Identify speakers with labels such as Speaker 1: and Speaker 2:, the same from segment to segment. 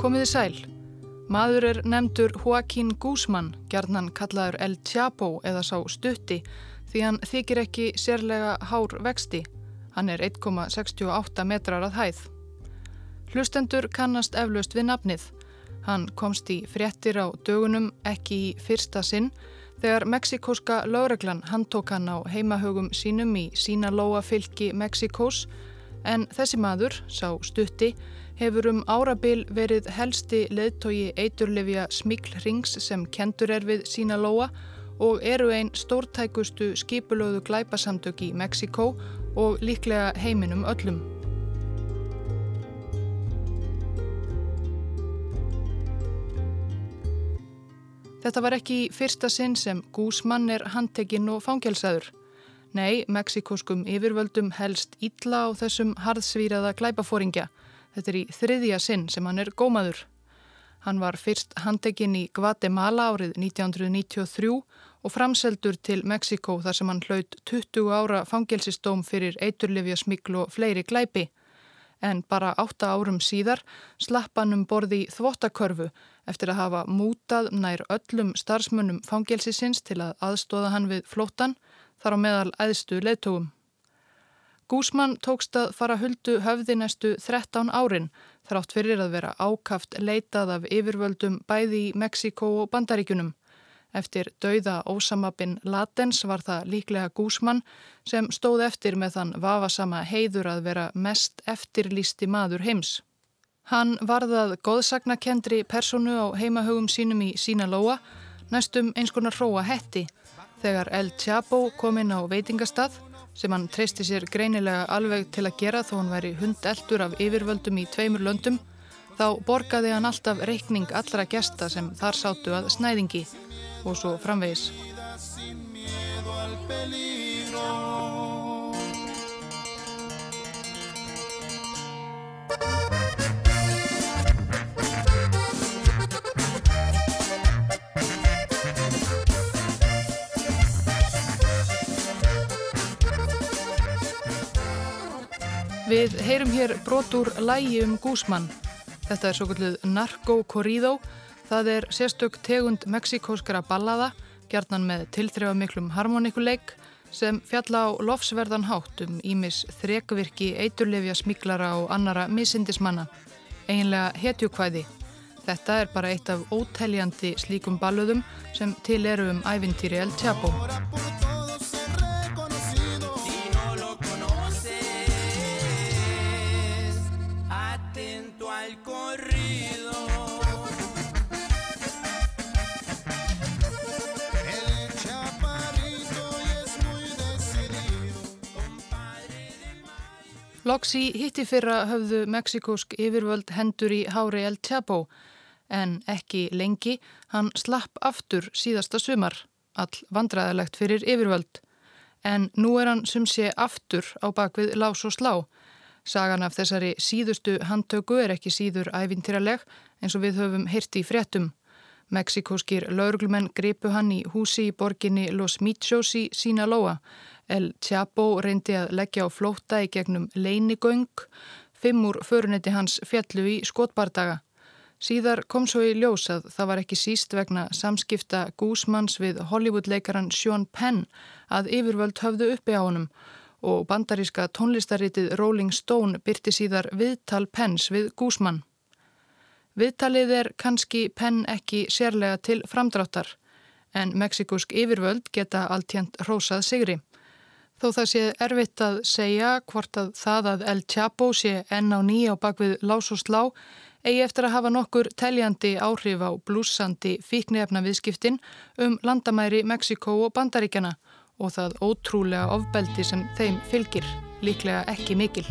Speaker 1: Komiði sæl. Maður er nefndur Joaquín Guzman, gerðnan kallaður El Chapo eða sá stutti, því hann þykir ekki sérlega hár vexti. Hann er 1,68 metrar að hæð. Hlustendur kannast eflaust við nafnið. Hann komst í fréttir á dögunum ekki í fyrsta sinn þegar meksikóska lögreglan handtók hann á heimahögum sínum í Sínalóa fylki Meksikós en þessi maður, sá stutti, hefur um árabil verið helsti leðtogi eiturlefja Smíklrings sem kentur er við sína lóa og eru einn stórtækustu skipulöðu glæpasamtök í Mexiko og líklega heiminum öllum. Þetta var ekki fyrsta sinn sem Gúsmann er handtekinn og fangjálsaður. Nei, meksikoskum yfirvöldum helst ítla á þessum harðsvíraða glæpafóringja Þetta er í þriðja sinn sem hann er gómaður. Hann var fyrst handekinn í Guatemala árið 1993 og framseldur til Mexiko þar sem hann hlaut 20 ára fangelsistóm fyrir eiturlifja smikl og fleiri glæpi. En bara 8 árum síðar slapp hann um borði í þvottakörfu eftir að hafa mútað nær öllum starfsmönnum fangelsisins til að aðstóða hann við flóttan þar á meðal æðstu leðtogum. Gúsmann tókst að fara huldu höfði næstu 13 árin þrátt fyrir að vera ákaft leitað af yfirvöldum bæði í Mexiko og Bandaríkunum. Eftir dauða ósamabinn Latens var það líklega Gúsmann sem stóð eftir með þann vafasama heiður að vera mest eftirlýsti maður heims. Hann varðað góðsagnakendri personu á heimahögum sínum í Sínalóa, næstum eins konar hróa hetti, þegar El Chapo kom inn á veitingastað sem hann treysti sér greinilega alveg til að gera þó hann væri hundeldur af yfirvöldum í tveimur löndum, þá borgaði hann alltaf reikning allra gesta sem þar sátu að snæðingi og svo framvegis. Við heyrum hér brotur lægi um Gúsmann. Þetta er svo kalluð Narco Corrido. Það er sérstök tegund meksikóskara ballada, gjarnan með tilþrjámiklum harmonikuleik sem fjalla á lofsverðan hátt um ímis þrekvirki eiturlefja smiklara og annara misindismanna, eiginlega hetjukvæði. Þetta er bara eitt af óteljandi slíkum balluðum sem til eru um ævintýri El Chapo. Loks í hitti fyrra höfðu meksikósk yfirvöld hendur í Hári El Chapo en ekki lengi hann slapp aftur síðasta sumar, all vandræðilegt fyrir yfirvöld. En nú er hann sem sé aftur á bakvið lás og slá. Sagan af þessari síðustu handtöku er ekki síður ævintýraleg eins og við höfum hirti í fréttum. Meksikóskir lauruglumenn gripu hann í húsi í borginni Los Michos í Sinaloa El Chapo reyndi að leggja á flótta í gegnum leinigöng, fimm úr förunetti hans fjallu í skotbardaga. Síðar kom svo í ljós að það var ekki síst vegna samskipta Gúsmanns við Hollywood-leikaran Sean Penn að yfirvöld höfðu uppi á honum og bandaríska tónlistaritið Rolling Stone byrti síðar viðtal Penns við Gúsmann. Viðtalið er kannski Penn ekki sérlega til framdráttar en meksikúsk yfirvöld geta alltjent rósað sigri. Þó það sé erfitt að segja hvort að það að El Chapo sé enn á nýja á bakvið lás og slá eigi eftir að hafa nokkur teljandi áhrif á blúsandi fíknefna viðskiptin um landamæri Mexiko og Bandaríkjana og það ótrúlega ofbeldi sem þeim fylgir, líklega ekki mikil.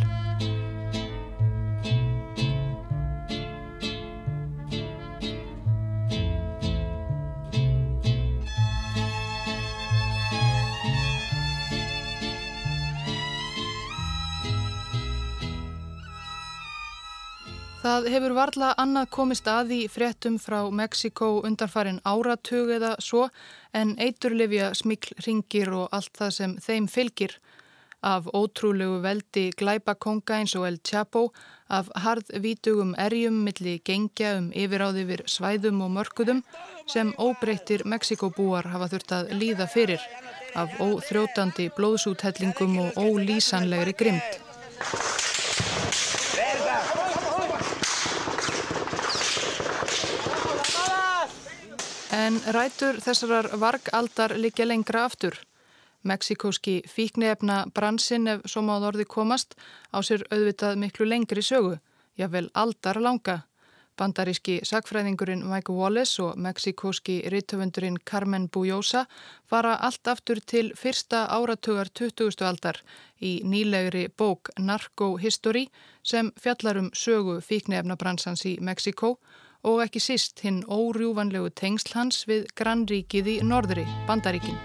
Speaker 1: Það hefur varla annað komist að í fréttum frá Mexiko undanfarin áratug eða svo en eiturlefja smikl ringir og allt það sem þeim fylgir. af ótrúlegu veldi glæpakonga eins og El Chapo, af harðvítugum erjum milli gengja um yfiráði vir svæðum og mörkuðum sem óbreyttir Mexikobúar hafa þurft að líða fyrir, af óþrótandi blóðsúthellingum og ólýsanlegri grymt. En rætur þessarar vargaldar liggja lengra aftur. Meksikóski fíknefna bransin ef svo máð orði komast á sér auðvitað miklu lengri sögu, jável aldar langa. Bandaríski sagfræðingurinn Mike Wallace og meksikóski rittöfundurinn Carmen Bujosa fara allt aftur til fyrsta áratugar 20. aldar í nýlegri bók Narco History sem fjallar um sögu fíknefna bransans í Meksikó og ekki síst hinn órjúvanlegu tengsl hans við grannríkið í norðri, Bandaríkin.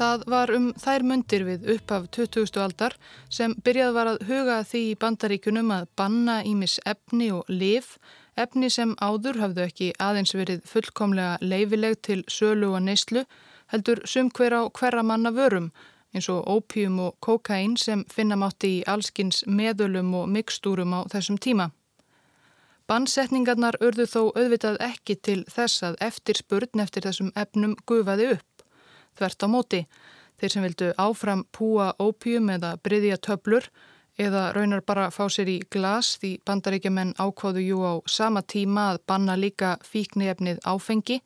Speaker 1: Það var um þær mundir við upp af 20. aldar sem byrjað var að huga því í bandaríkunum að banna ímis efni og liv, efni sem áður hafðu ekki aðeins verið fullkomlega leifileg til sölu og neyslu, heldur sum hver á hverra manna vörum eins og ópjum og kokain sem finna mátti í allskins meðölum og mikstúrum á þessum tíma. Bannsetningarnar urðu þó auðvitað ekki til þess að eftir spurn eftir þessum efnum gufaði upp. Þvert á móti, þeir sem vildu áfram púa ópjum eða bryðja töblur eða raunar bara fá sér í glas því bandaríkjaman ákváðu jú á sama tíma að banna líka fíknefnið áfengi,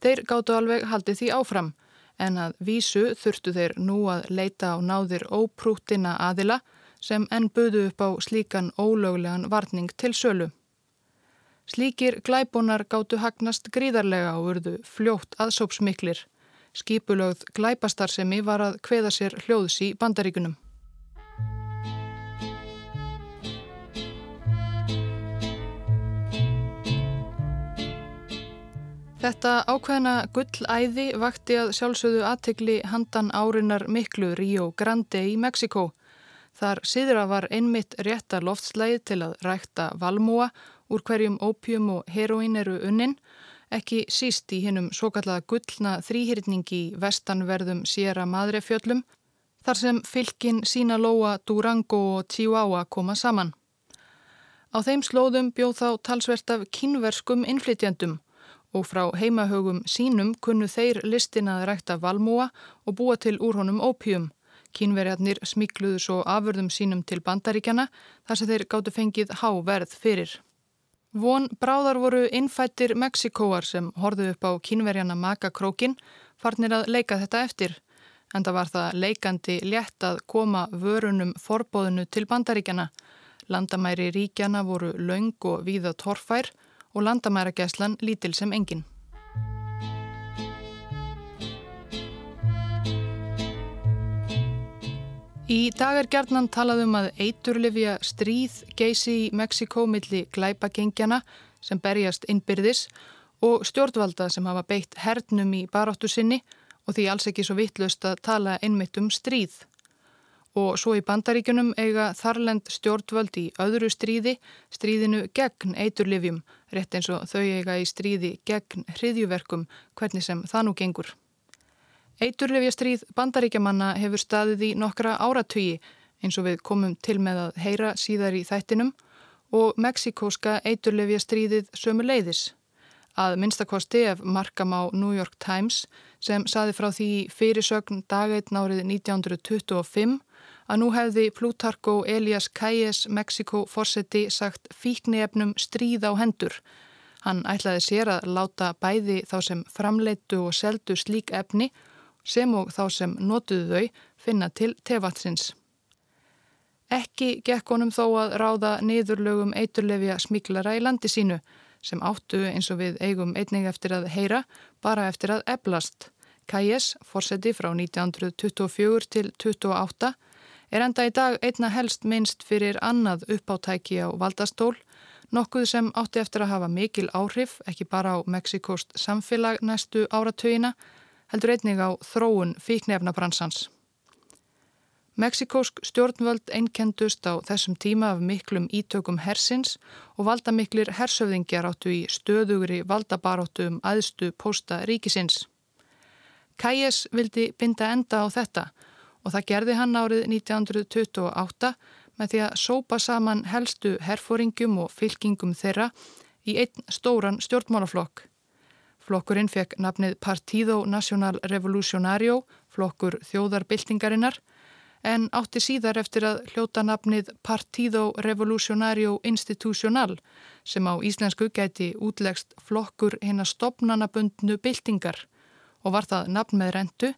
Speaker 1: þeir gáttu alveg haldið því áfram en að vísu þurftu þeir nú að leita á náðir óprúttina aðila sem enn buðu upp á slíkan ólöglegan varning til sölu. Slíkir glæbonar gáttu hagnast gríðarlega og urðu fljótt aðsópsmiklir. Skipulögð glæpastarsemi var að kveða sér hljóðs í bandaríkunum. Þetta ákveðna gullæði vakti að sjálfsögðu aðtegli handan árinar miklu Ríó Grande í Mexiko. Þar síðra var einmitt rétta loftslægi til að rækta valmúa úr hverjum ópjum og heroín eru unnin, ekki síst í hinnum svo kallaða gullna þrýhyrningi í vestanverðum Sierra Madre fjöllum, þar sem fylkin Sinaloa, Durango og Chihuahua koma saman. Á þeim slóðum bjóð þá talsvert af kynverskum innflytjandum og frá heimahögum sínum kunnu þeir listina að rækta valmúa og búa til úr honum ópjum. Kínverjarnir smikluðu svo afurðum sínum til bandaríkjana þar sem þeir gáttu fengið háverð fyrir. Von bráðar voru innfættir Mexikóar sem horðu upp á kínverjana makakrókin farnir að leika þetta eftir. En það var það leikandi létt að koma vörunum forbóðinu til bandaríkjana. Landamæri ríkjana voru laung og víða torfær og landamærageslan lítil sem engin. Í dag er gerðnan talað um að eiturlifja stríð geysi í Mexiko milli glæpagengjana sem berjast innbyrðis og stjórnvalda sem hafa beitt hernum í baráttu sinni og því alls ekki svo vittlust að tala einmitt um stríð og svo í bandaríkunum eiga þarlend stjórnvöld í öðru stríði, stríðinu gegn eiturlifjum, rétt eins og þau eiga í stríði gegn hriðjuverkum, hvernig sem það nú gengur. Eiturlifjastríð bandaríkjamanna hefur staðið í nokkra áratugi eins og við komum til með að heyra síðar í þættinum og meksikóska eiturlifjastríðið sömu leiðis. Að minnstakosti ef markam á New York Times sem saði frá því fyrirsögn dageitt nárið 1925 að nú hefði Plutarko Elias Calles Mexiko fórseti sagt fíknefnum stríð á hendur. Hann ætlaði sér að láta bæði þá sem framleitu og seldu slík efni sem og þá sem notuðu þau finna til tefatsins. Ekki gekk honum þó að ráða niðurlögum eiturlefja smíklara í landi sínu sem áttu eins og við eigum einning eftir að heyra bara eftir að eblast. Calles, fórseti frá 1924 til 1928, er enda í dag einna helst minnst fyrir annað uppáttæki á valdastól, nokkuð sem átti eftir að hafa mikil áhrif, ekki bara á Mexikost samfélag næstu áratögina, heldur einnig á þróun fíknefnabransans. Mexikósk stjórnvöld einkendust á þessum tíma af miklum ítökum hersins og valdamiklir hersöfðingjar áttu í stöðugri valdabaróttu um aðstu posta ríkisins. Kæjes vildi binda enda á þetta og það gerði hann árið 1928 með því að sópa saman helstu herfóringum og fylkingum þeirra í einn stóran stjórnmálaflokk. Flokkurinn fekk nafnið Partido Nacional Revolucionario, flokkur þjóðarbyltingarinnar, en átti síðar eftir að hljóta nafnið Partido Revolucionario Institucional sem á íslensku gæti útlegst flokkur hinn að stopnanabundnu byltingar og var það nafn með rentu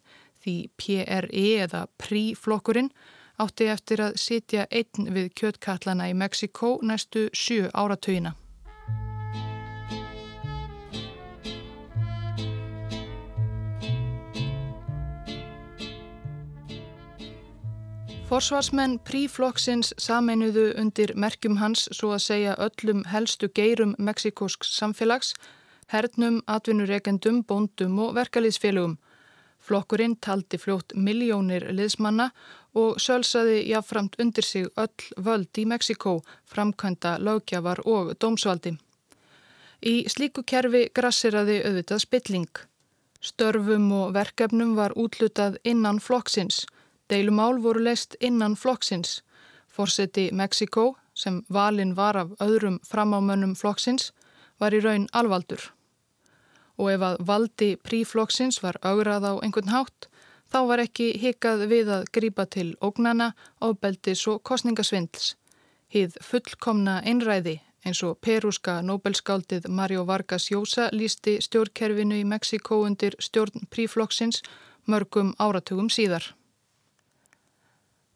Speaker 1: því PRE eða PRI-flokkurinn átti eftir að sitja einn við kjötkallana í Mexiko næstu sjö áratögina. Forsvarsmenn príflokksins sameinuðu undir merkjum hans svo að segja öllum helstu geirum Mexikósks samfélags, hernum, atvinnureikendum, bóndum og verkalýðsfélögum. Flokkurinn taldi fljótt miljónir liðsmanna og sölsaði jáframt undir sig öll völd í Mexikó, framkvæmda lögjafar og dómsvaldi. Í slíku kerfi grassiraði auðvitað spilling. Störfum og verkefnum var útlutað innan flokksins Deilumál voru leist innan flokksins. Forseti Mexiko, sem valin var af öðrum framámönnum flokksins, var í raun alvaldur. Og ef að valdi príflokksins var augrað á einhvern hátt, þá var ekki hikað við að grípa til ógnana, ábeldis og kostningasvindls. Hið fullkomna einræði eins og perúska nobelskáldið Mario Vargas Llosa lísti stjórnkerfinu í Mexiko undir stjórn príflokksins mörgum áratugum síðar.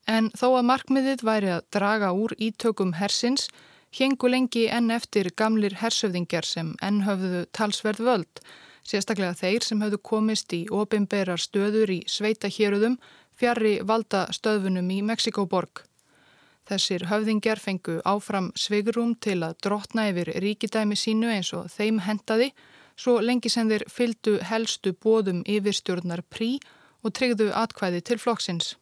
Speaker 1: En þó að markmiðið væri að draga úr ítökum hersins, hengu lengi enn eftir gamlir hersöfðingjar sem enn höfðu talsverð völd, sérstaklega þeir sem höfðu komist í opimberar stöður í sveita héruðum fjari valda stöðfunum í Mexikoborg. Þessir höfðingjar fengu áfram svigrum til að drotna yfir ríkidæmi sínu eins og þeim hentaði, svo lengi sem þeir fyldu helstu bóðum yfirstjórnar prí og tryggðu atkvæði til flokksins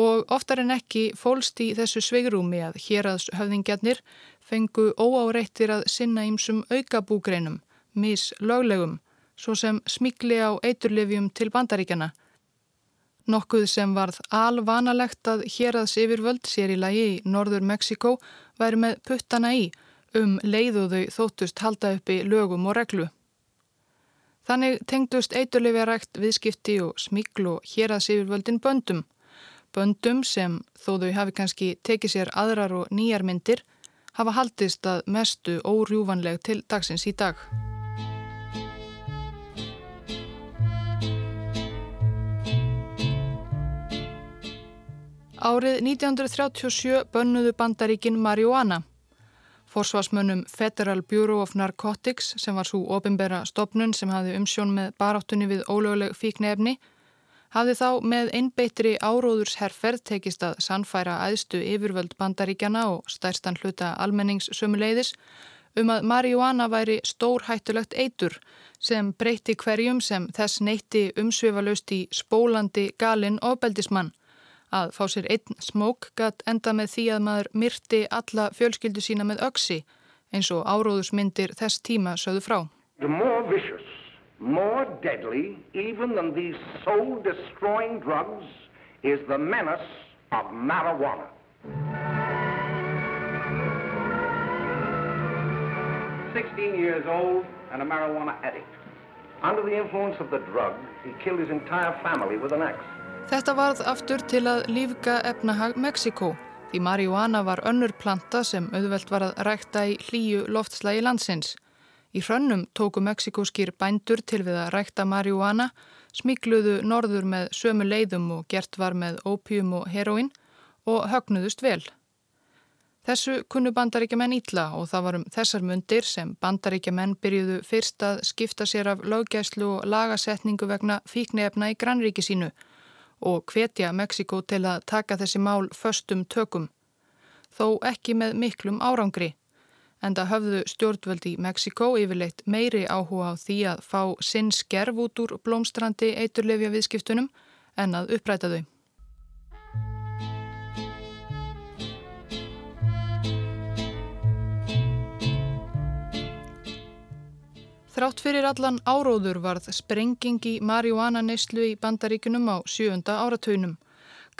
Speaker 1: og oftar en ekki fólst í þessu sveigrúmi að héraðshöfðingjarnir fengu óáreittir að sinna ímsum aukabúgreinum, mislöglegum, svo sem smikli á eiturlefjum til bandaríkjana. Nokkuð sem varð alvanalegt að héraðs yfirvöld sér í lagi í norður Mexiko væri með puttana í um leiðuðu þóttust halda uppi lögum og reglu. Þannig tengdust eiturlefjarækt viðskipti og smiklu héraðs yfirvöldin böndum Böndum sem, þó þau hafi kannski tekið sér aðrar og nýjar myndir, hafa haldist að mestu órjúvanleg til dagsins í dag. Árið 1937 bönnuðu bandaríkin marihuana. Forsvarsmönnum Federal Bureau of Narcotics sem var svo ofinbera stopnun sem hafði umsjón með baráttunni við ólöguleg fíknefni hafði þá með einbeitri áróðursherferð tekist að sannfæra aðstu yfirvöld bandaríkjana og stærstan hluta almenningssömuleiðis um að marihuana væri stórhættulegt eitur sem breyti hverjum sem þess neytti umsvifalaust í spólandi galinn ofbeldismann. Að fá sér einn smók gatt enda með því að maður myrti alla fjölskyldu sína með öksi eins og áróðusmyndir þess tíma sögðu frá
Speaker 2: more deadly even than these soul-destroying drugs is the menace of marijuana. Sixteen years old and a marijuana addict. Under the influence of the drug, he killed his entire family with an axe.
Speaker 1: Þetta varð aftur til að lífga efnahag Mexiko. Því marihuana var önnur planta sem auðvelt var að rækta í hlýju loftslægi landsins. Í hrönnum tóku meksikóskir bændur til við að rækta marihuana, smíkluðu norður með sömu leiðum og gert var með ópjum og heroin og högnuðust vel. Þessu kunnu bandaríkjaman ítla og það var um þessar mundir sem bandaríkjaman byrjuðu fyrst að skipta sér af löggæslu og lagasetningu vegna fíknefna í grannríki sínu og hvetja Mexiko til að taka þessi mál föstum tökum. Þó ekki með miklum árangri en það höfðu stjórnvöldi í Mexiko yfirleitt meiri áhuga á því að fá sinn skerf út úr blómstrandi eiturlefja viðskiptunum en að uppræta þau. Þrátt fyrir allan áróður varð sprenging í marihuana neyslu í bandaríkunum á sjönda áratöunum.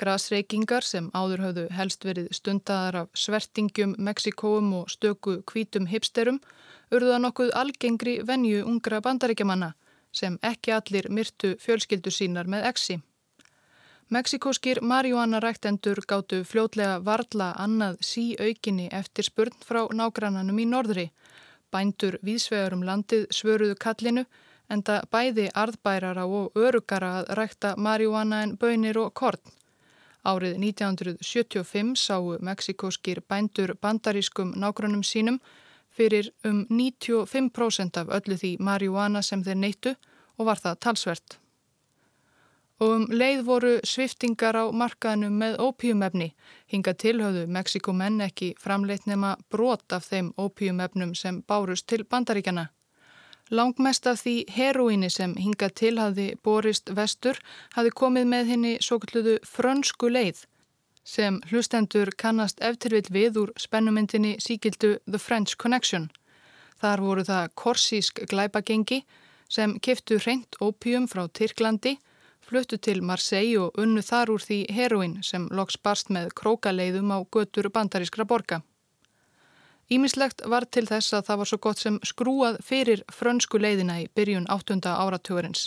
Speaker 1: Grasreikingar sem áður höfðu helst verið stundadar af svertingum, Mexikóum og stöku kvítum hipsterum urða nokkuð algengri venju ungra bandaríkjamanna sem ekki allir myrtu fjölskyldu sínar með exi. Mexikóskir marihuana-ræktendur gáttu fljótlega varla annað sí aukinni eftir spurn frá nágrannanum í norðri. Bændur vísvegar um landið svöruðu kallinu en það bæði arðbærara og örugara að rækta marihuana en bönir og korn. Árið 1975 sáu meksikóskir bændur bandarískum nágrannum sínum fyrir um 95% af öllu því marihuana sem þeir neittu og var það talsvert og um leið voru sviftingar á markaðnum með ópíumefni. Hinga tilhauðu Mexikomenn ekki framleitt nema brot af þeim ópíumefnum sem bárust til bandaríkjana. Langmest af því heroíni sem hinga tilhauði borist vestur hafi komið með henni svo kalluðu frönsku leið sem hlustendur kannast eftirvill við úr spennumyndinni síkildu The French Connection. Þar voru það korsísk glæpagengi sem kiftu reynd ópíum frá Tyrklandi fluttu til Marseille og unnu þar úr því heroin sem loks barst með krókaleiðum á götur bandarískra borga. Ímislegt var til þess að það var svo gott sem skrúað fyrir frönsku leiðina í byrjun 8. áratugurins.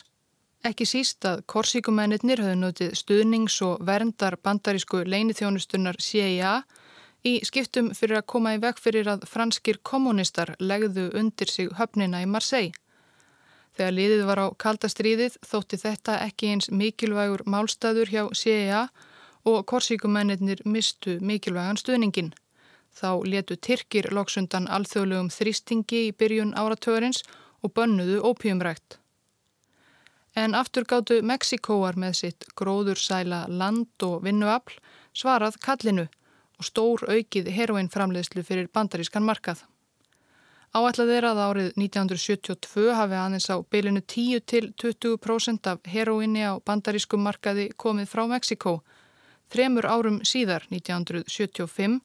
Speaker 1: Ekki síst að korsíkumennir höfðu notið stuðnings og verndar bandarísku leinithjónustunnar CIA í skiptum fyrir að koma í veg fyrir að franskir kommunistar legðu undir sig höfnina í Marseille. Þegar liðið var á kaldastriðið þótti þetta ekki eins mikilvægur málstæður hjá CIA og korsíkumennir mistu mikilvægan stuðningin. Þá letu Tyrkir loksundan alþjóðlegum þrýstingi í byrjun áratörins og bönnuðu ópíumrækt. En aftur gáttu Mexikóar með sitt gróðursæla land og vinnuafl svarað kallinu og stór aukið heroinframleðslu fyrir bandarískan markað. Áætlað er að árið 1972 hafi aðeins á bylinu 10 til 20% af heroinni á bandarískum markaði komið frá Mexiko. Þremur árum síðar, 1975,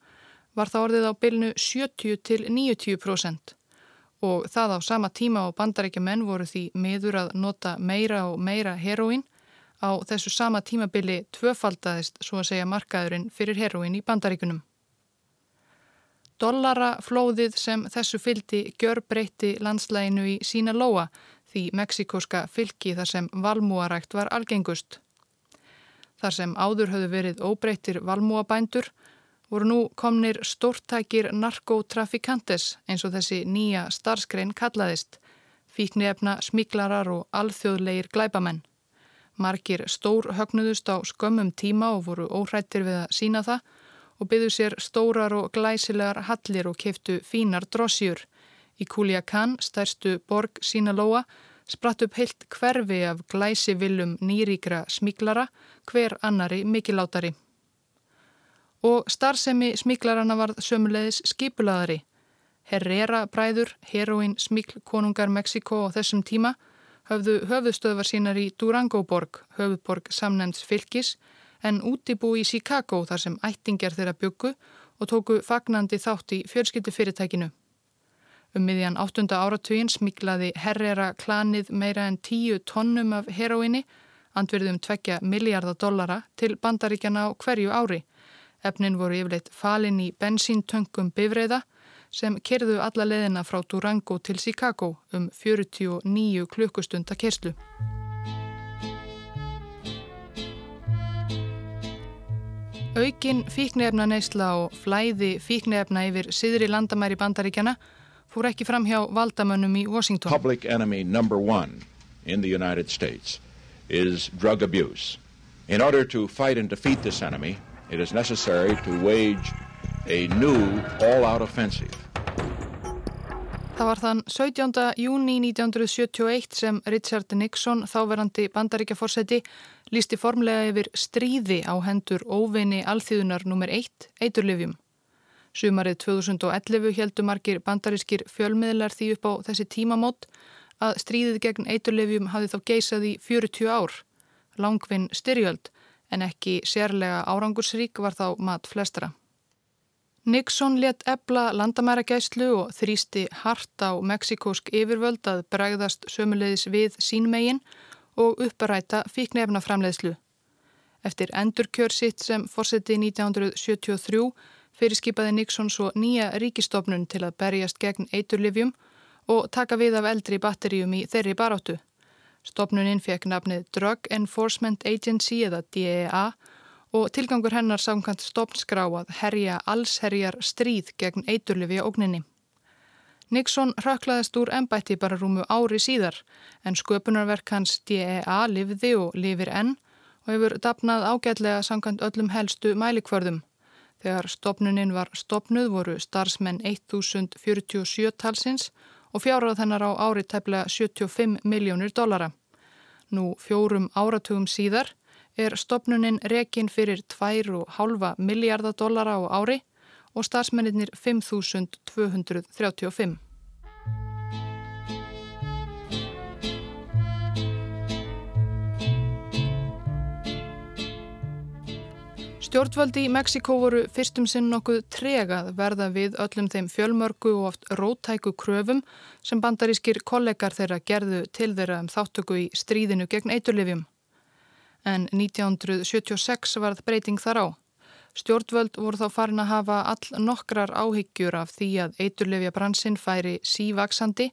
Speaker 1: var það orðið á bylinu 70 til 90% og það á sama tíma á bandaríkja menn voru því meður að nota meira og meira heroin. Á þessu sama tímabili tvöfaldaðist svo að segja markaðurinn fyrir heroin í bandaríkunum. Dollaraflóðið sem þessu fyldi gjör breytti landslæginu í sína lóa því meksikóska fylki þar sem valmúarækt var algengust. Þar sem áður höfðu verið óbreyttir valmúabændur voru nú komnir stórtækir narkotrafikantes eins og þessi nýja starskrein kallaðist, fíknefna smiklarar og alþjóðleir glæbamenn. Margir stór högnuðust á skömmum tíma og voru óhrættir við að sína það og byggðu sér stórar og glæsilegar hallir og keftu fínar drossjur. Í Kuliakan, stærstu borg Sínalóa, spratt upp heilt hverfi af glæsivillum nýríkra smíklara, hver annari mikilátari. Og starfsemi smíklarana varð sömulegis skipulaðari. Herrera bræður, heroin smíklkonungar Mexiko á þessum tíma, höfðu höfðustöðvar sínar í Durango-borg, höfðborg samnefns fylgis, en útibú í Chicago þar sem ættingjar þeirra byggu og tóku fagnandi þátt í fjölskyldi fyrirtækinu. Um miðjan 8. áratugin smiklaði herrera klanið meira en 10 tonnum af heroinni, andverðum tvekja miljardar dollara til bandaríkjana á hverju ári. Efnin voru yfirleitt falin í bensíntöngum bifreiða sem kerðu alla leðina frá Durango til Chicago um 49 klukkustunda kerslu. Aukin fíknefna neysla og flæði fíknefna yfir siðri landamæri bandaríkjana fór ekki fram hjá valdamönnum í Washington.
Speaker 3: Public enemy number one in the United States is drug abuse. In order to fight and defeat this enemy, it is necessary to wage a new all-out offensive.
Speaker 1: Það var þann 17. júni 1971 sem Richard Nixon, þáverandi bandaríkjaforseti, lísti formlega yfir stríði á hendur óveini alþýðunar nr. 1, eiturlifjum. Sumarið 2011 heldur margir bandarískir fjölmiðlar því upp á þessi tímamót að stríðið gegn eiturlifjum hafi þá geisað í 40 ár. Langvinn styrjöld en ekki sérlega árangursrík var þá mat flestra. Nixon let ebla landamæragæslu og þrýsti hart á meksikósk yfirvöld að bregðast sömulegis við sínmegin og upparæta fíknefna framleiðslu. Eftir endurkjör sitt sem fórseti 1973 fyrirskipaði Nixon svo nýja ríkistofnun til að berjast gegn eiturlifjum og taka við af eldri batteríum í þeirri baráttu. Stofnuninn fekk nafnið Drug Enforcement Agency eða DEA og tilgangur hennar samkvæmt stopnskrá að herja allsherjar stríð gegn eiturlifi og ógninni. Nixon röklaðist úr ennbætti bara rúmu ári síðar en sköpunarverk hans DEA livði og lifir enn og hefur dapnað ágætlega samkvæmt öllum helstu mælikvörðum. Þegar stopnunin var stopnuð voru starfsmenn 1047 talsins og fjárrað þennar á ári tefnilega 75 miljónir dollara. Nú fjórum áratugum síðar er stopnunin rekin fyrir 2,5 miljardar dollara á ári og starfsmenninir 5.235. Stjórnvaldi í Mexiko voru fyrstum sinn nokkuð tregað verða við öllum þeim fjölmörgu og oft rótæku kröfum sem bandarískir kollegar þeirra gerðu til þeirra um þáttöku í stríðinu gegn eiturlifjum. En 1976 varð breyting þar á. Stjórnvöld voru þá farin að hafa all nokkrar áhyggjur af því að eiturlifja bransinn færi sívaksandi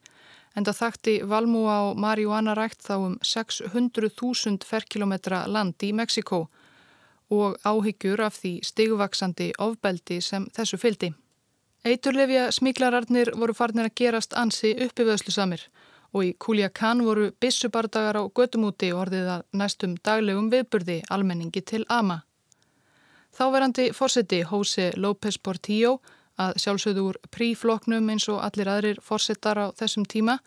Speaker 1: en það þakti Valmúa og Marihuana rækt þá um 600.000 ferkilometra land í Mexiko og áhyggjur af því stigvaksandi ofbeldi sem þessu fyldi. Eiturlefja smíklararnir voru farnir að gerast ansi uppivöðslu samir og í Kuliakan voru bissubardagar á götumúti orðið að næstum daglegum viðburði almenningi til ama. Þáverandi fórseti Jose López Portillo að sjálfsögðu úr prífloknum eins og allir aðrir fórsetar á þessum tíma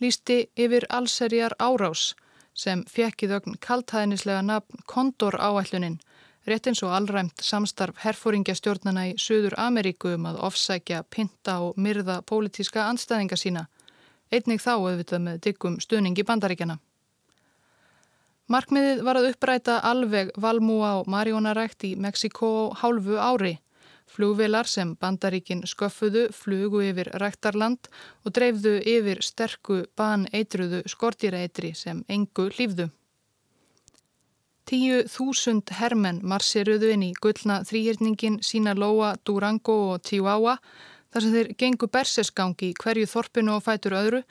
Speaker 1: lísti yfir allserjar árás sem fekk í þögn kaltæðnislega nafn Kondor áætlunin rétt eins og allræmt samstarf herfóringjastjórnana í Suður Ameríku um að ofsækja, pinta og myrða pólitíska anstæðinga sína, einnig þá auðvitað með diggum stuðningi bandaríkjana. Markmiðið var að uppræta alveg valmúa og marjónarækt í Mexiko hálfu ári. Flugvilar sem bandaríkin sköffuðu flugu yfir ræktarland og dreifðu yfir sterku baneitruðu skortýraeitri sem engu lífðu. Tíu þúsund hermenn marsiruðu inn í gullna þrýhjörningin sína Lóa, Durango og Chihuahua þar sem þeir gengu bersesgangi hverju þorpinu og fætur öðru,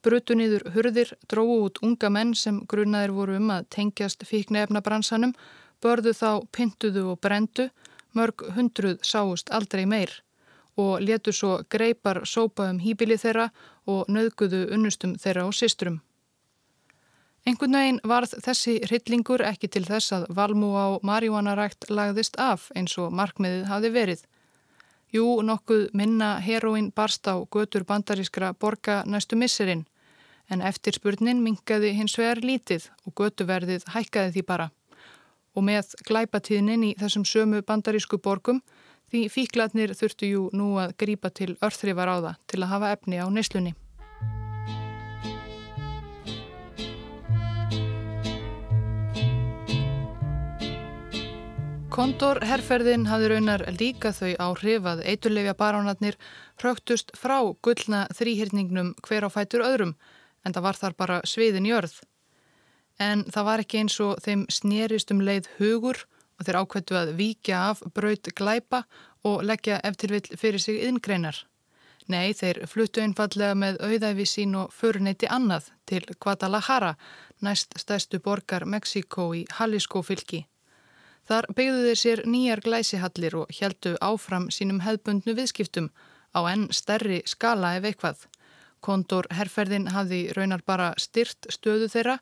Speaker 1: brutu niður hurðir, dróðu út unga menn sem grunnaðir voru um að tengjast fíknefna bransanum, börðu þá, pintuðu og brendu, mörg hundruð sáust aldrei meir og letu svo greipar sópa um hýbili þeirra og nöðguðu unnustum þeirra og sistrum. Engun veginn varð þessi hryllingur ekki til þess að valmú á marjúanarækt lagðist af eins og markmiðið hafi verið. Jú, nokkuð minna heroin barst á götur bandarískra borga næstu misserinn, en eftirspurnin minkaði hins vegar lítið og götuverðið hækkaði því bara. Og með glæpatíðnin í þessum sömu bandarísku borgum því fíkladnir þurftu jú nú að grípa til örþrifar á það til að hafa efni á neyslunni. Kondor-herrferðin hafði raunar líka þau áhrif að eiturlefja baránatnir hrögtust frá gullna þrýhyrningnum hver á fætur öðrum en það var þar bara sviðin í örð. En það var ekki eins og þeim snerist um leið hugur og þeir ákveðtu að víkja af braut glæpa og leggja eftir vill fyrir sig yngreinar. Nei, þeir fluttu einfallega með auðæfi sín og föruneyti annað til Guadalajara, næst stæstu borgar Mexiko í Jalisco fylki. Þar byggðu þeir sér nýjar glæsihallir og heldu áfram sínum hefðbundnu viðskiptum á enn stærri skala ef eitthvað. Kondor herrferðin hafði raunar bara styrt stöðu þeirra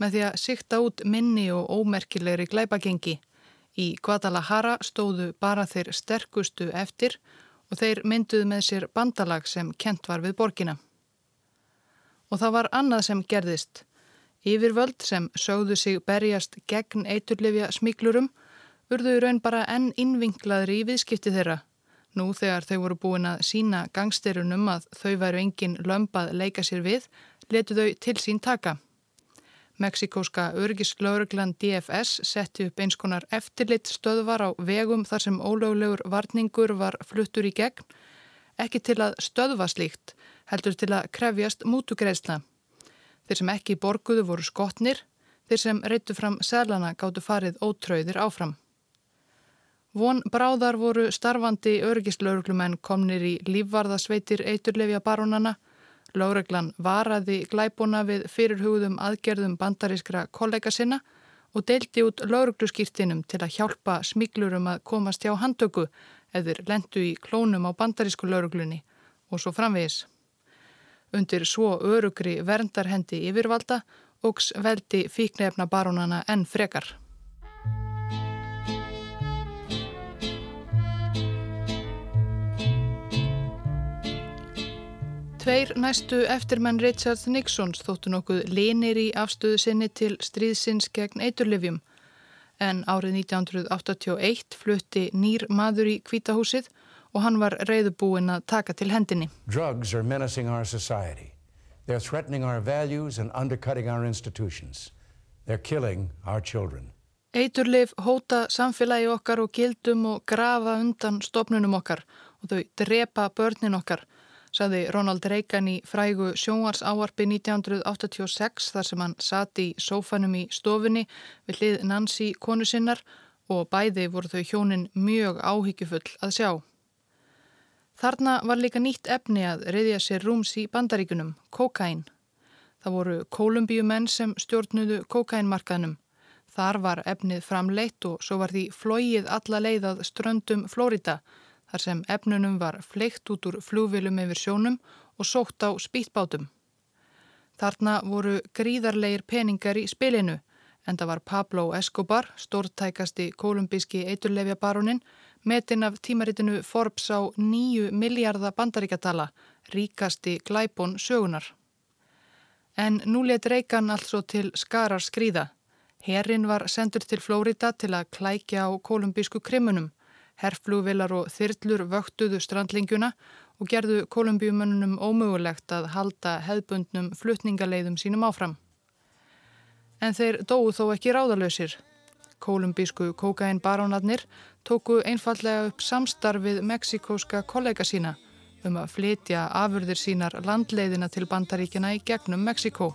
Speaker 1: með því að sikta út minni og ómerkilegri glæpagengi. Í Guadalajara stóðu bara þeir sterkustu eftir og þeir mynduðu með sér bandalag sem kent var við borgina. Og það var annað sem gerðist. Yfirvöld sem sögðu sig berjast gegn eiturlefja smíklurum urðu raun bara enn innvinklaðri í viðskipti þeirra. Nú þegar þau voru búin að sína gangsterunum að þau væru engin lömpað leika sér við, letu þau til sín taka. Mexikóska örgislauruglan DFS setti upp eins konar eftirlit stöðvar á vegum þar sem ólöglegur varningur var fluttur í gegn, ekki til að stöðva slíkt, heldur til að krefjast mútugreisla. Þeir sem ekki borguðu voru skotnir, þeir sem reyttu fram selana gáttu farið ótröðir áfram. Von bráðar voru starfandi örgislauruglumenn komnir í lífvarðasveitir eiturlefja barónana, Láreglan varaði glæbuna við fyrirhugðum aðgerðum bandarískra kollega sinna og deildi út laurugluskýrtinum til að hjálpa smíglurum að komast hjá handtöku eður lendu í klónum á bandarísku lauruglunni og svo framvegis. Undir svo örugri verndarhendi yfirvalda ógs veldi fíknefna barónana enn frekar. Tveir næstu eftirmenn Richard Nixons þóttu nokkuð linir í afstöðu sinni til stríðsins gegn eiturlifjum en árið 1981 flutti nýr maður í kvítahúsið og hann var reyðubúinn að taka til hendinni.
Speaker 4: Drugs are menacing our society. They're threatening our values and undercutting our institutions. They're killing our children.
Speaker 1: Eiturlif hóta samfélagi okkar og gildum og grafa undan stopnunum okkar og þau drepa börnin okkar saði Ronald Reagan í frægu sjónvarsáarpi 1986 þar sem hann sati í sófanum í stofunni við hlið Nancy konu sinnar og bæði voru þau hjónin mjög áhyggjufull að sjá. Þarna var líka nýtt efni að reyðja sér rúms í bandaríkunum, kokain. Það voru kolumbíumenn sem stjórnudu kokainmarkaðnum. Þar var efnið framleitt og svo var því flóið alla leiðað ströndum Flórida þar sem efnunum var fleikt út úr flúvilum yfir sjónum og sótt á spýtbátum. Þarna voru gríðarleir peningar í spilinu en það var Pablo Escobar, stórtækasti kolumbíski eiturlefja barónin, metin af tímaritinu Forbes á nýju miljardar bandaríkatala, ríkasti glæbón sögunar. En nú let Reykján altså til skarar skrýða. Herrin var sendur til Flórida til að klækja á kolumbísku krimunum Herflugvilar og þyrlur vöktuðu strandlingjuna og gerðu kolumbíumönnunum ómögulegt að halda hefðbundnum flutningaleiðum sínum áfram. En þeir dóu þó ekki ráðalösir. Kolumbísku kokain barónarnir tóku einfallega upp samstarfið meksikóska kollega sína um að flytja afurðir sínar landleiðina til bandaríkina í gegnum Meksikó.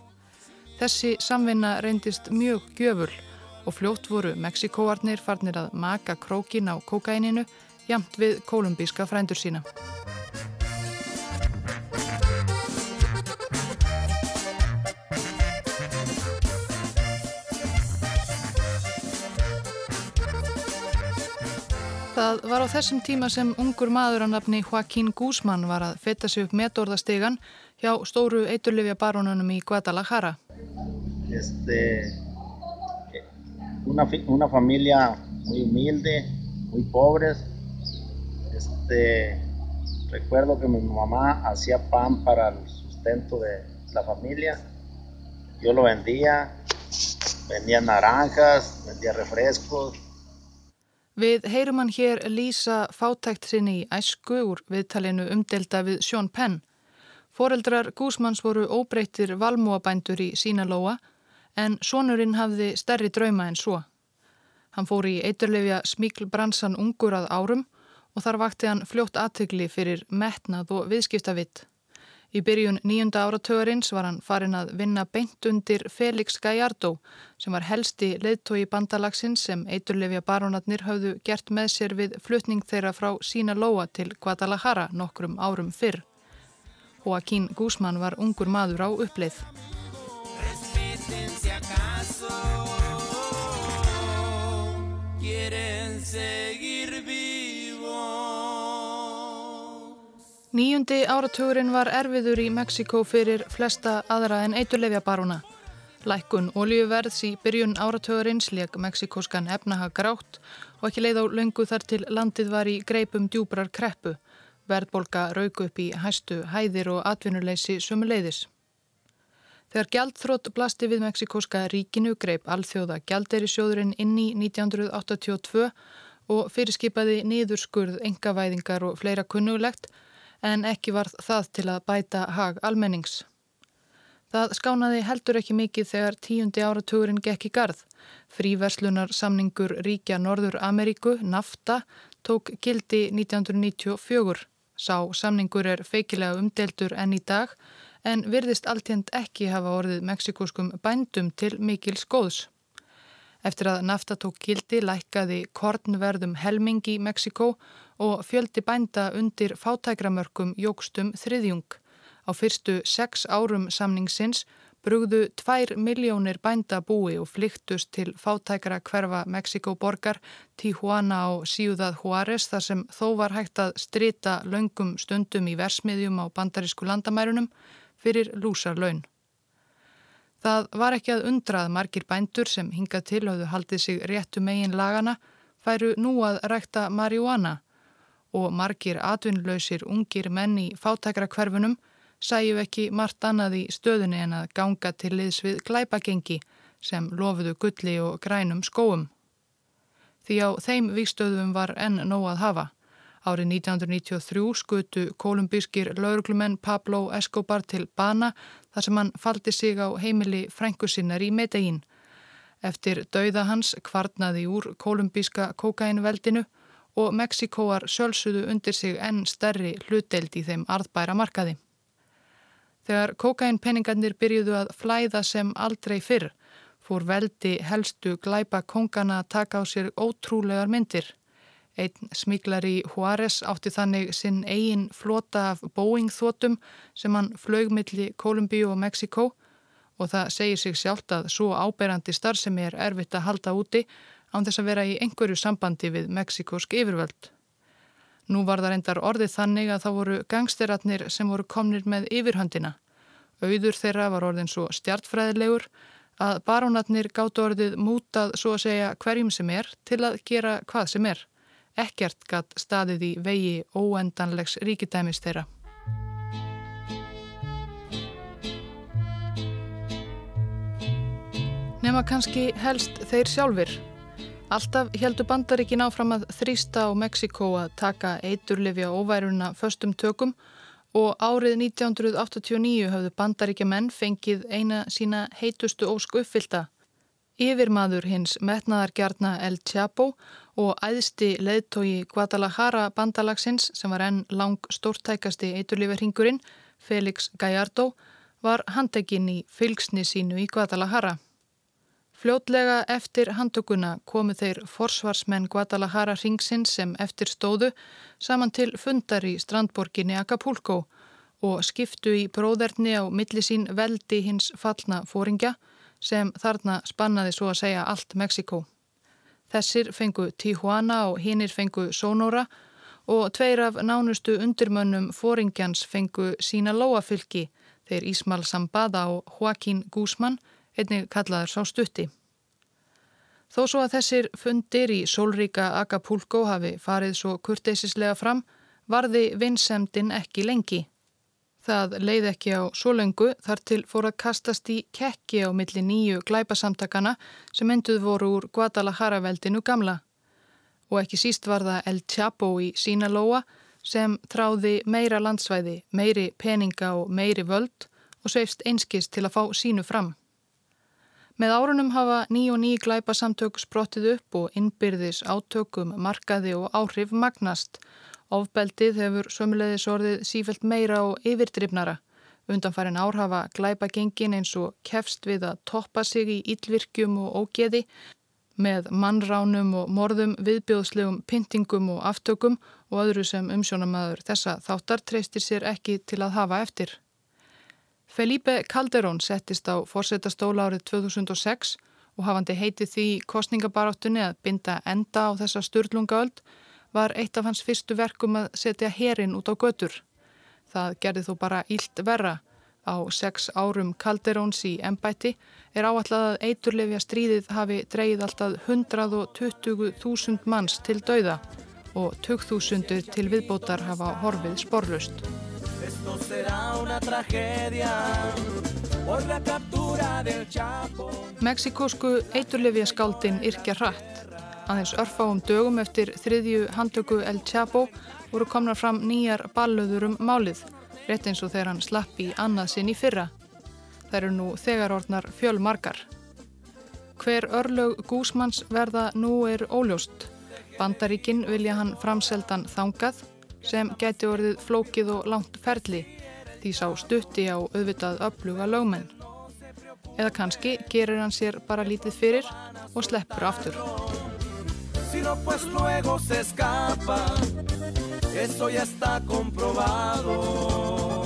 Speaker 1: Þessi samvinna reyndist mjög gjöful og fljótt voru Mexikóarnir farnir að maka krókin á kokaininu jamt við kolumbíska frændur sína. Það var á þessum tíma sem ungur maður að nafni Joaquín Guzmán var að fetta sig upp metorðastegan hjá stóru eiturlifja barónunum í Guadalajara.
Speaker 5: Este, una, una familia muy humilde, muy pobres. Este, recuerdo que mi mamá hacía pan para el sustento de la familia. Yo lo vendía, vendía naranjas, vendía refrescos.
Speaker 1: Við heyrum hann hér lýsa fátækt sinni í æsku úr viðtalinu umdelda við Sjón Penn. Foreldrar Gúsmanns voru óbreyttir valmúabændur í Sínalóa en sonurinn hafði stærri drauma en svo. Hann fór í eiturlefja smíklbransan ungur að árum og þar vakti hann fljótt aðtökli fyrir metnað og viðskiptavitt. Í byrjun nýjunda áratögarins var hann farin að vinna beint undir Felix Gallardo sem var helsti leðtói bandalagsins sem eiturlefja barónatnir hafðu gert með sér við flutning þeirra frá sína lóa til Guadalajara nokkrum árum fyrr. Joaquín Guzmán var ungur maður á uppleið. Nýjundi áratugurinn var erfiður í Mexiko fyrir flesta aðra en eiturlefja baruna. Lækkun oljuverðs í byrjun áratugurins leik mexikoskan efnaha grátt og ekki leið á löngu þar til landið var í greipum djúbrar kreppu. Verðbolga rauk upp í hæstu hæðir og atvinnuleysi sumuleiðis. Þegar gjaldþrótt blasti við mexikoska ríkinu greip alþjóða gjalderisjóðurinn inn í 1982 og fyrirskipaði niðurskurð, engavæðingar og fleira kunnulegt en ekki var það til að bæta hag almennings. Það skánaði heldur ekki mikið þegar tíundi áratugurinn gekk í garð. Fríverslunar samningur Ríkja Norður Ameríku, NAFTA, tók gildi 1994. Sá samningur er feikilega umdeltur enn í dag en virðist alltjent ekki hafa orðið meksikoskum bændum til mikil skóðs. Eftir að nafta tók gildi lækkaði kornverðum helming í Mexiko og fjöldi bænda undir fátækramörkum jógstum þriðjung. Á fyrstu sex árum samningsins brugðu tvær miljónir bænda búi og flyktust til fátækra hverfa Mexikoborgar, Tijuana og Ciudad Juárez þar sem þó var hægt að strita laungum stundum í versmiðjum á bandarísku landamærunum fyrir lúsar laun. Það var ekki að undrað margir bændur sem hingað til hafðu haldið sig réttu megin lagana færu nú að rækta marihuana og margir atvinnlausir ungir menn í fátækra hverfunum sæju ekki margt annað í stöðunni en að ganga til liðs við glæpagengi sem lofuðu gulli og grænum skóum. Því á þeim vikstöðum var enn nóg að hafa. Árið 1993 skutu kolumbískir lauruglumenn Pablo Escobar til bana þar sem hann faldi sig á heimili frængusinnar í Medellín. Eftir dauða hans kvarnaði úr kolumbíska kokainveldinu og Mexikoar sjálfsögðu undir sig enn stærri hluteld í þeim arðbæra markaði. Þegar kokainpenningarnir byrjuðu að flæða sem aldrei fyrr fór veldi helstu glæpa kongana taka á sér ótrúlegar myndir. Einn smiklari Juárez átti þannig sinn eigin flota af Boeing-þótum sem hann flögmiðli Kolumbíu og Mexiko og það segir sig sjálft að svo áberandi starfsemi er erfitt að halda úti án þess að vera í einhverju sambandi við mexikosk yfirvöld. Nú var það reyndar orðið þannig að það voru gangsteratnir sem voru komnir með yfirhöndina. Auður þeirra var orðin svo stjartfræðilegur að barónatnir gáttu orðið mútað svo að segja hverjum sem er til að gera hvað sem er ekkert gatt staðið í vegi óendanlegs ríkidæmis þeirra. Nefna kannski helst þeir sjálfur. Alltaf heldur bandaríkin áfram að þrýsta á Mexiko að taka eiturlifja óværuna föstum tökum og árið 1989 hafðu bandaríkja menn fengið eina sína heitustu ósku uppfylta. Yfirmaður hins metnaðargjarna El Chapo og æðsti leðtogi Guadalajara bandalagsins sem var enn lang stórtækasti eiturlíferhingurinn, Felix Gallardo, var handekinn í fylgsni sínu í Guadalajara. Fljótlega eftir handtökuna komu þeir forsvarsmenn Guadalajara ringsinn sem eftir stóðu saman til fundar í strandborginni Acapulco og skiptu í bróðerni á millisín veldi hins fallna fóringja sem þarna spannaði svo að segja allt Mexiko. Þessir fengu Tijuana og hinnir fengu Sonora og tveir af nánustu undirmönnum fóringjans fengu sína lóafylki þeir Ísmal Sambada og Joaquín Guzman, einnig kallaður sá stutti. Þó svo að þessir fundir í sólríka Acapulco hafi farið svo kurteisislega fram, varði vinsemdin ekki lengi. Það leið ekki á svo lengu þar til fór að kastast í kekki á milli nýju glæpasamtakana sem enduð voru úr Guadalajara-veldinu gamla. Og ekki síst var það El Chapo í Sínalóa sem tráði meira landsvæði, meiri peninga og meiri völd og sveifst einskist til að fá sínu fram. Með árunum hafa ný og ný glæpasamtök sprottið upp og innbyrðis átökum, markaði og áhrif magnast Ofbeldið hefur sömulegðis orðið sífelt meira og yfirdrifnara. Undanfærin árhafa glæpa gengin eins og kefst við að toppa sig í yllvirkjum og ógeði með mannránum og morðum, viðbjóðslegum pyntingum og aftökum og öðru sem umsjónamaður þessa þáttar treystir sér ekki til að hafa eftir. Felipe Calderón settist á fórsetastóla árið 2006 og hafandi heitið því kostningabaráttunni að binda enda á þessa styrlungaöld var eitt af hans fyrstu verkum að setja herin út á götur. Það gerði þó bara ílt verra. Á sex árum Calderóns í embætti er áallat að eiturlefja stríðið hafi dreyið alltaf 120.000 manns til dauða og 20.000 til viðbótar hafa horfið sporlust. Mexikósku eiturlefja skáldin yrkja hratt Aðeins örfáum dögum eftir þriðju handtöku El Chapo voru komnar fram nýjar ballöður um málið, rétt eins og þegar hann slapp í annað sinn í fyrra.
Speaker 6: Þær eru nú þegar orðnar fjölmarkar. Hver örlög Gúsmanns verða nú er óljóst. Bandaríkin vilja hann framseldan þangað sem geti orðið flókið og langt ferli því sá stutti á auðvitað öfluga lögmenn. Eða kannski gerir hann sér bara lítið fyrir og sleppur aftur. Si no pues luego se escapa. Eso ya está comprobado.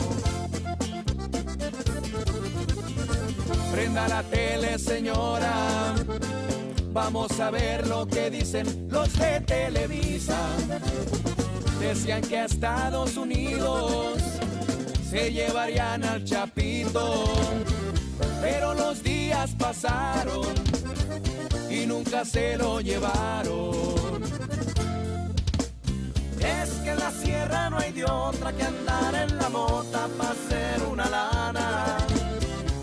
Speaker 6: Prenda la tele señora. Vamos a ver lo que dicen los de Televisa. Decían que a Estados Unidos se llevarían al Chapito. Pero los días pasaron y nunca se lo llevaron. Es que en la sierra no hay de otra que andar en la mota para hacer una lana.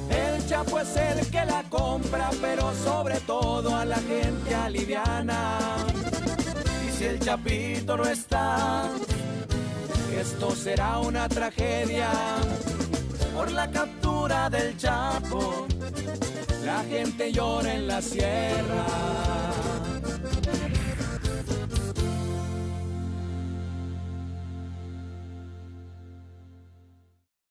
Speaker 6: El chapo es el que la compra, pero sobre todo a la gente aliviana. Y si el chapito no está, esto será una tragedia por la captura del chapo la gente llora en la sierra.